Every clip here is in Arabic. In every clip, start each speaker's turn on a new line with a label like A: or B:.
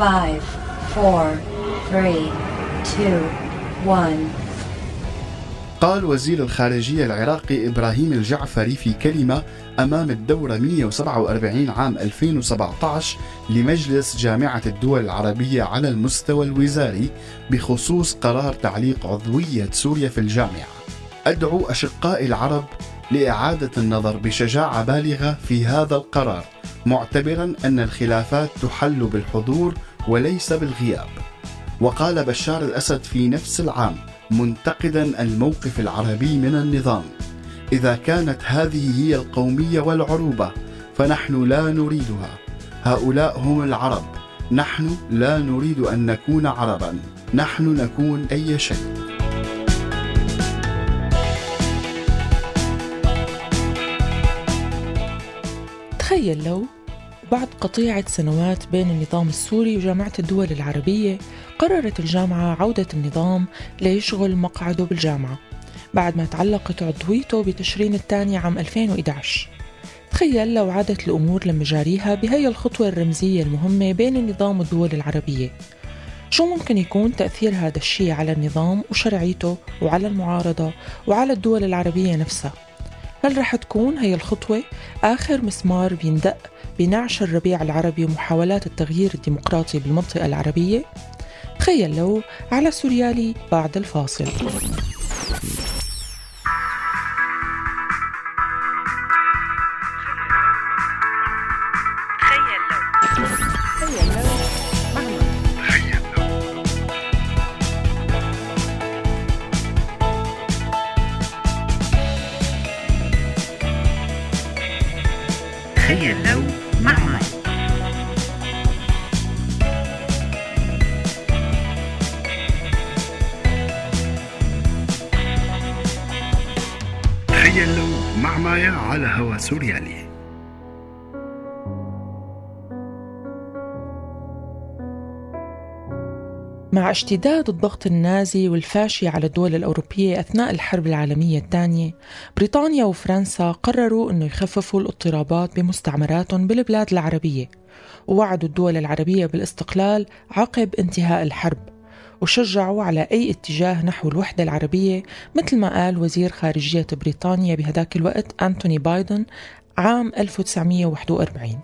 A: 5 4 3 2 1
B: قال وزير الخارجية العراقي إبراهيم الجعفري في كلمة أمام الدورة 147 عام 2017 لمجلس جامعة الدول العربية على المستوى الوزاري بخصوص قرار تعليق عضوية سوريا في الجامعة. أدعو أشقائي العرب لإعادة النظر بشجاعة بالغة في هذا القرار معتبرا أن الخلافات تحل بالحضور وليس بالغياب. وقال بشار الأسد في نفس العام منتقدا الموقف العربي من النظام إذا كانت هذه هي القومية والعروبة فنحن لا نريدها. هؤلاء هم العرب. نحن لا نريد أن نكون عربا. نحن نكون أي شيء.
C: تخيل لو بعد قطيعة سنوات بين النظام السوري وجامعة الدول العربية قررت الجامعة عودة النظام ليشغل مقعده بالجامعة بعد ما تعلقت عضويته بتشرين الثاني عام 2011 تخيل لو عادت الأمور لمجاريها بهي الخطوة الرمزية المهمة بين النظام والدول العربية. شو ممكن يكون تأثير هذا الشيء على النظام وشرعيته وعلى المعارضة وعلى الدول العربية نفسها؟ هل رح تكون هي الخطوة آخر مسمار بيندق بنعش الربيع العربي ومحاولات التغيير الديمقراطي بالمنطقة العربية؟ تخيل لو على سوريالي بعد الفاصل
D: تخيل لو مع مايا على هوا سوريالي.
C: مع اشتداد الضغط النازي والفاشي على الدول الأوروبية أثناء الحرب العالمية الثانية بريطانيا وفرنسا قرروا أنه يخففوا الاضطرابات بمستعمراتهم بالبلاد العربية. ووعدوا الدول العربية بالاستقلال عقب انتهاء الحرب. وشجعوا على أي اتجاه نحو الوحدة العربية مثل ما قال وزير خارجية بريطانيا بهداك الوقت أنتوني بايدن عام 1941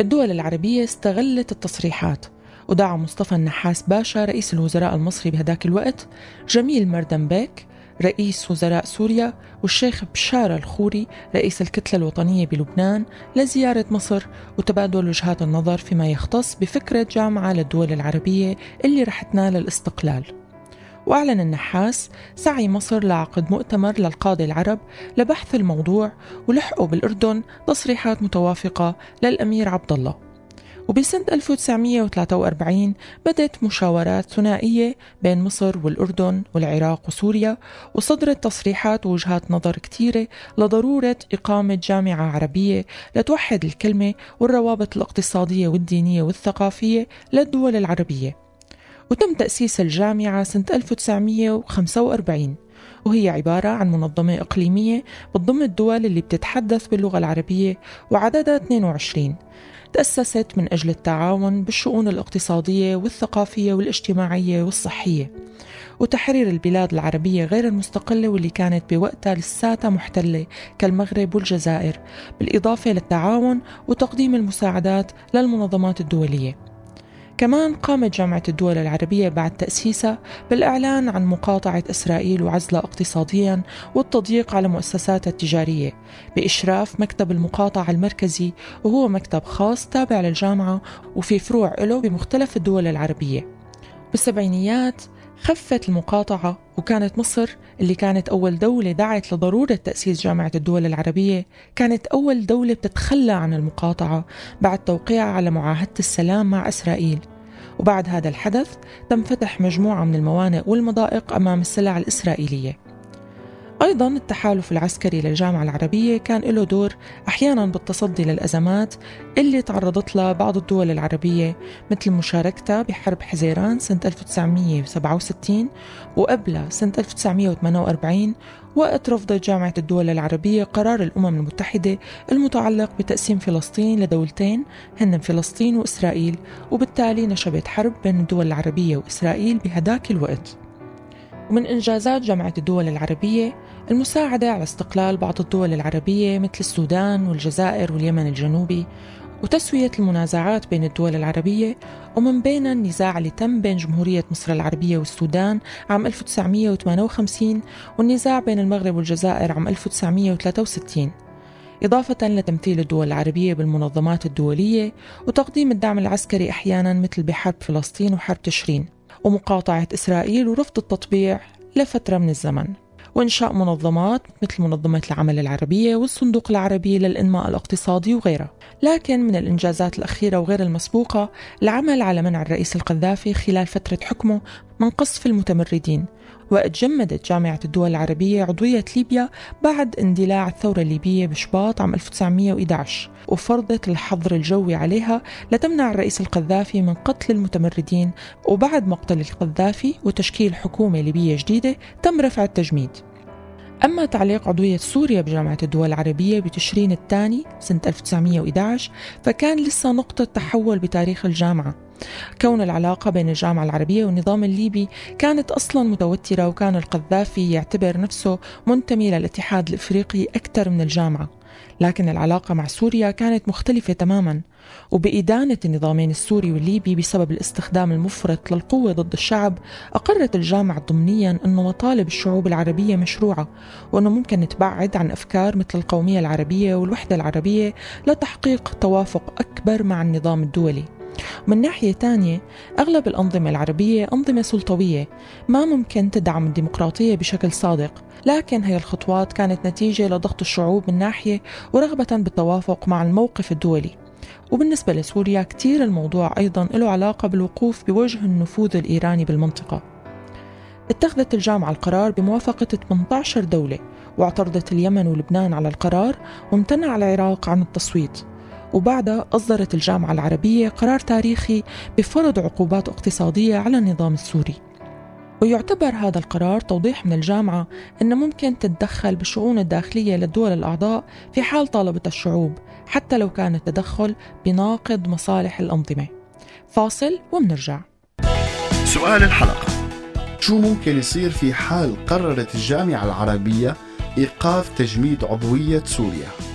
C: الدول العربية استغلت التصريحات ودعا مصطفى النحاس باشا رئيس الوزراء المصري بهداك الوقت جميل مردنبيك رئيس وزراء سوريا والشيخ بشار الخوري رئيس الكتلة الوطنية بلبنان لزيارة مصر وتبادل وجهات النظر فيما يختص بفكرة جامعة للدول العربية اللي رح تنال الاستقلال. وأعلن النحاس سعي مصر لعقد مؤتمر للقادة العرب لبحث الموضوع ولحقوا بالأردن تصريحات متوافقة للأمير عبد الله وبسنة 1943 بدت مشاورات ثنائية بين مصر والأردن والعراق وسوريا وصدرت تصريحات ووجهات نظر كثيرة لضرورة إقامة جامعة عربية لتوحد الكلمة والروابط الاقتصادية والدينية والثقافية للدول العربية. وتم تأسيس الجامعة سنة 1945 وهي عبارة عن منظمة إقليمية بتضم الدول اللي بتتحدث باللغة العربية وعددها 22 تأسست من أجل التعاون بالشؤون الاقتصادية والثقافية والاجتماعية والصحية. وتحرير البلاد العربية غير المستقلة واللي كانت بوقتها لساتها محتلة كالمغرب والجزائر بالإضافة للتعاون وتقديم المساعدات للمنظمات الدولية. كمان قامت جامعة الدول العربية بعد تأسيسها بالإعلان عن مقاطعة إسرائيل وعزلها اقتصاديا والتضييق على مؤسساتها التجارية بإشراف مكتب المقاطعة المركزي وهو مكتب خاص تابع للجامعة وفي فروع له بمختلف الدول العربية. بالسبعينيات خفت المقاطعة وكانت مصر اللي كانت أول دولة دعت لضرورة تأسيس جامعة الدول العربية كانت أول دولة بتتخلى عن المقاطعة بعد توقيعها على معاهدة السلام مع إسرائيل. وبعد هذا الحدث تم فتح مجموعة من الموانئ والمضائق أمام السلع الإسرائيلية. أيضا التحالف العسكري للجامعة العربية كان له دور أحيانا بالتصدي للأزمات اللي تعرضت لها بعض الدول العربية مثل مشاركتها بحرب حزيران سنة 1967 وقبلها سنة 1948 وقت رفضت جامعة الدول العربية قرار الأمم المتحدة المتعلق بتقسيم فلسطين لدولتين هن فلسطين وإسرائيل وبالتالي نشبت حرب بين الدول العربية وإسرائيل بهداك الوقت. ومن إنجازات جامعة الدول العربية المساعدة على استقلال بعض الدول العربية مثل السودان والجزائر واليمن الجنوبي وتسوية المنازعات بين الدول العربية ومن بين النزاع اللي تم بين جمهورية مصر العربية والسودان عام 1958 والنزاع بين المغرب والجزائر عام 1963 إضافة لتمثيل الدول العربية بالمنظمات الدولية وتقديم الدعم العسكري أحيانا مثل بحرب فلسطين وحرب تشرين ومقاطعة إسرائيل ورفض التطبيع لفترة من الزمن. وإنشاء منظمات مثل منظمة العمل العربية والصندوق العربي للإنماء الاقتصادي وغيرها لكن من الإنجازات الأخيرة وغير المسبوقة العمل على منع الرئيس القذافي خلال فترة حكمه من قصف المتمردين. وقت جمدت جامعة الدول العربية عضوية ليبيا بعد اندلاع الثورة الليبية بشباط عام 1911 وفرضت الحظر الجوي عليها لتمنع الرئيس القذافي من قتل المتمردين. وبعد مقتل القذافي وتشكيل حكومة ليبية جديدة تم رفع التجميد. أما تعليق عضوية سوريا بجامعة الدول العربية بتشرين الثاني سنة 1911 فكان لسه نقطة تحول بتاريخ الجامعة. كون العلاقة بين الجامعة العربية والنظام الليبي كانت أصلا متوترة وكان القذافي يعتبر نفسه منتمي للاتحاد الإفريقي أكثر من الجامعة. لكن العلاقة مع سوريا كانت مختلفة تماما وبإدانة النظامين السوري والليبي بسبب الاستخدام المفرط للقوة ضد الشعب أقرت الجامعة ضمنيا أن مطالب الشعوب العربية مشروعة وأنه ممكن نتبعد عن أفكار مثل القومية العربية والوحدة العربية لتحقيق توافق أكبر مع النظام الدولي. من ناحية تانية أغلب الأنظمة العربية أنظمة سلطوية ما ممكن تدعم الديمقراطية بشكل صادق لكن هي الخطوات كانت نتيجة لضغط الشعوب من ناحية ورغبة بالتوافق مع الموقف الدولي. وبالنسبة لسوريا كتير الموضوع أيضا له علاقة بالوقوف بوجه النفوذ الإيراني بالمنطقة. اتخذت الجامعة القرار بموافقة 18 دولة واعترضت اليمن ولبنان على القرار وامتنع العراق عن التصويت. وبعدها أصدرت الجامعة العربية قرار تاريخي بفرض عقوبات اقتصادية على النظام السوري. ويعتبر هذا القرار توضيح من الجامعة أن ممكن تتدخل بالشؤون الداخلية للدول الأعضاء في حال طالبت الشعوب حتى لو كان التدخل بناقض مصالح الأنظمة. فاصل ومنرجع.
D: سؤال الحلقة.
B: شو ممكن يصير في حال قررت الجامعة العربية إيقاف تجميد عضوية سوريا؟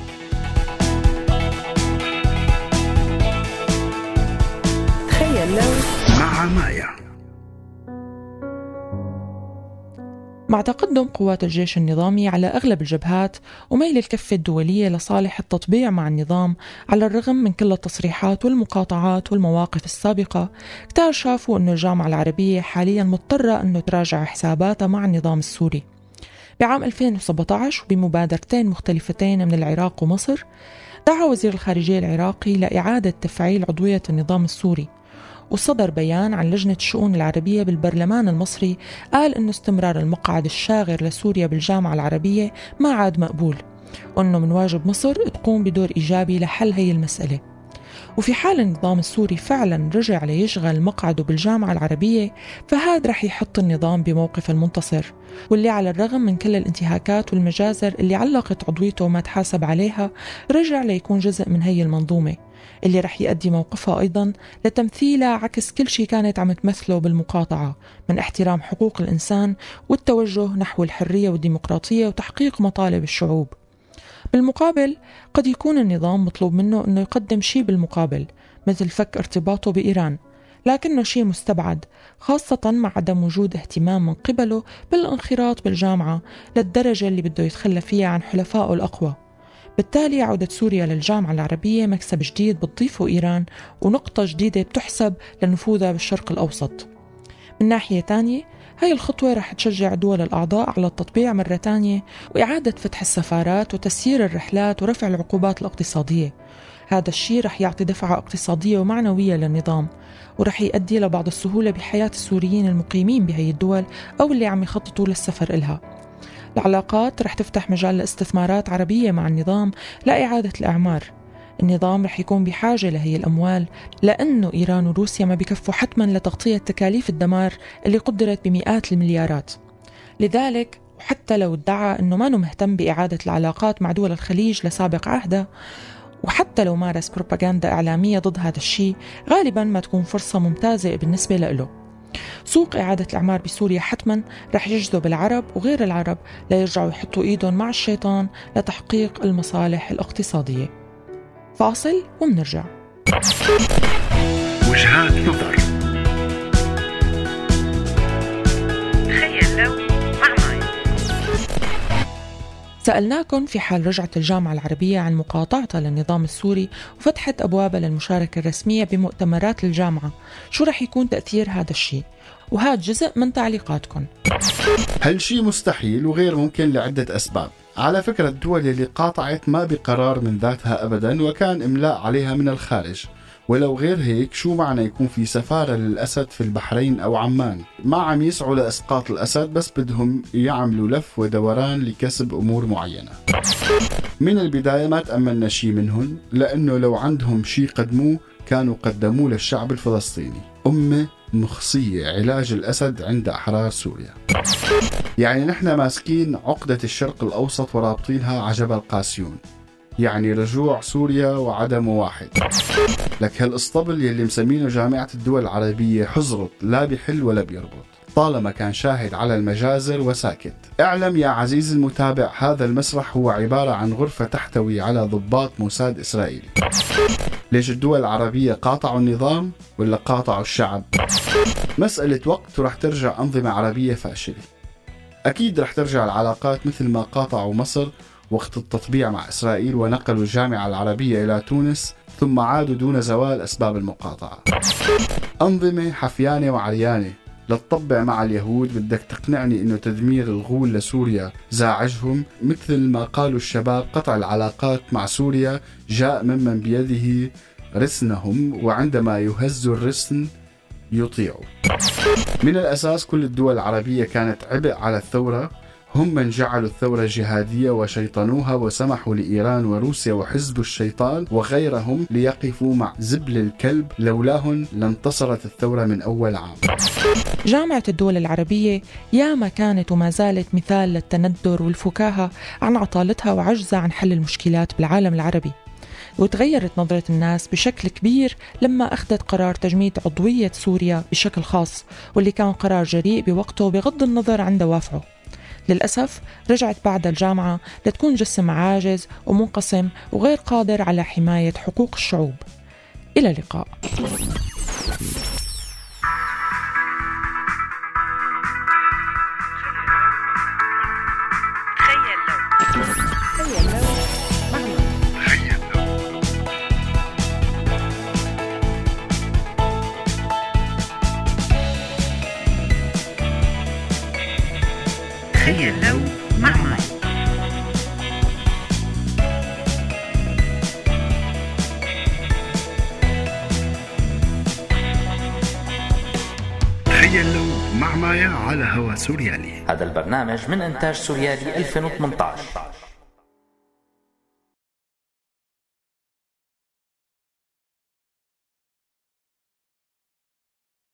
D: مايا
C: مع تقدم قوات الجيش النظامي على أغلب الجبهات وميل الكفة الدولية لصالح التطبيع مع النظام على الرغم من كل التصريحات والمقاطعات والمواقف السابقة كتار شافوا أن الجامعة العربية حاليا مضطرة أنه تراجع حساباتها مع النظام السوري. بعام 2017 وبمبادرتين مختلفتين من العراق ومصر دعا وزير الخارجية العراقي لإعادة تفعيل عضوية النظام السوري. وصدر بيان عن لجنة الشؤون العربية بالبرلمان المصري قال أنه استمرار المقعد الشاغر لسوريا بالجامعة العربية ما عاد مقبول وأنه من واجب مصر تقوم بدور إيجابي لحل هي المسألة. وفي حال النظام السوري فعلا رجع ليشغل مقعده بالجامعة العربية فهذا رح يحط النظام بموقف المنتصر. واللي على الرغم من كل الانتهاكات والمجازر اللي علقت عضويته وما تحاسب عليها رجع ليكون جزء من هي المنظومة. اللي رح يؤدي موقفها أيضا لتمثيلها عكس كل شيء كانت عم تمثله بالمقاطعة من احترام حقوق الإنسان والتوجه نحو الحرية والديمقراطية وتحقيق مطالب الشعوب. بالمقابل قد يكون النظام مطلوب منه أنه يقدم شيء بالمقابل مثل فك ارتباطه بإيران لكنه شيء مستبعد خاصة مع عدم وجود اهتمام من قبله بالانخراط بالجامعة للدرجة اللي بده يتخلى فيها عن حلفائه الأقوى. بالتالي عودة سوريا للجامعة العربية مكسب جديد بتضيفه إيران ونقطة جديدة بتحسب لنفوذها بالشرق الأوسط. من ناحية تانية هاي الخطوة رح تشجع دول الأعضاء على التطبيع مرة تانية وإعادة فتح السفارات وتسيير الرحلات ورفع العقوبات الاقتصادية. هذا الشيء رح يعطي دفعة اقتصادية ومعنوية للنظام ورح يؤدي لبعض السهولة بحياة السوريين المقيمين بهي الدول أو اللي عم يخططوا للسفر إلها. العلاقات رح تفتح مجال لاستثمارات عربية مع النظام لإعادة الإعمار. النظام رح يكون بحاجة لهي الأموال لأنه إيران وروسيا ما بكفوا حتما لتغطية تكاليف الدمار اللي قدرت بمئات المليارات. لذلك وحتى لو ادعى أنه ما مهتم بإعادة العلاقات مع دول الخليج لسابق عهده وحتى لو مارس بروباغندا إعلامية ضد هذا الشيء غالبا ما تكون فرصة ممتازة بالنسبة له. سوق إعادة الإعمار بسوريا حتما رح يجذب العرب وغير العرب ليرجعوا يحطوا إيدهم مع الشيطان لتحقيق المصالح الاقتصادية. فاصل ومنرجع.
D: وجهات نظر.
C: سألناكم في حال رجعت الجامعة العربية عن مقاطعتها للنظام السوري وفتحت أبوابها للمشاركة الرسمية بمؤتمرات الجامعة. شو رح يكون تأثير هذا الشيء؟ وهذا جزء من تعليقاتكم.
B: هالشي مستحيل وغير ممكن لعدة أسباب؟ على فكرة الدول اللي قاطعت ما بقرار من ذاتها أبدا وكان إملاء عليها من الخارج. ولو غير هيك شو معنى يكون في سفارة للأسد في البحرين أو عمان؟ ما عم يسعوا لإسقاط الأسد بس بدهم يعملوا لف ودوران لكسب أمور معينة. من البداية ما تأملنا شي منهم لأنه لو عندهم شي قدموه كانوا قدموه للشعب الفلسطيني. أمة مخصية علاج الأسد عند أحرار سوريا. يعني نحن ماسكين عقدة الشرق الأوسط ورابطينها على جبل قاسيون. يعني رجوع سوريا وعدم واحد. لك هالاسطبل يلي مسمينه جامعة الدول العربية حزرط لا بحل ولا بيربط. طالما كان شاهد على المجازر وساكت. اعلم يا عزيزي المتابع هذا المسرح هو عبارة عن غرفة تحتوي على ضباط موساد إسرائيلي. ليش الدول العربية قاطعوا النظام ولا قاطعوا الشعب؟ مسألة وقت ورح ترجع أنظمة عربية فاشلة. أكيد رح ترجع العلاقات مثل ما قاطعوا مصر وقت التطبيع مع إسرائيل ونقلوا الجامعة العربية إلى تونس ثم عادوا دون زوال أسباب المقاطعة. أنظمة حفيانة وعريانة لتطبع مع اليهود بدك تقنعني إنه تدمير الغول لسوريا زاعجهم مثل ما قالوا الشباب قطع العلاقات مع سوريا جاء ممن بيده رسنهم وعندما يهز الرسن يطيعوا من الأساس كل الدول العربية كانت عبء على الثورة هم من جعلوا الثورة جهادية وشيطنوها وسمحوا لإيران وروسيا وحزب الشيطان وغيرهم ليقفوا مع زبل الكلب لولاهن لانتصرت الثورة من أول عام.
C: جامعة الدول العربية ياما كانت وما زالت مثال للتندر والفكاهة عن عطالتها وعجزها عن حل المشكلات بالعالم العربي. وتغيرت نظرة الناس بشكل كبير لما أخذت قرار تجميد عضوية سوريا بشكل خاص واللي كان قرار جريء بوقته بغض النظر عن دوافعه. للأسف رجعت بعد الجامعة لتكون جسم عاجز ومنقسم وغير قادر على حماية حقوق الشعوب. إلى اللقاء.
E: لو مع ماي
D: تخيلوا مع مايا على هوا سوريالي.
F: هذا البرنامج من إنتاج سوريالي 2018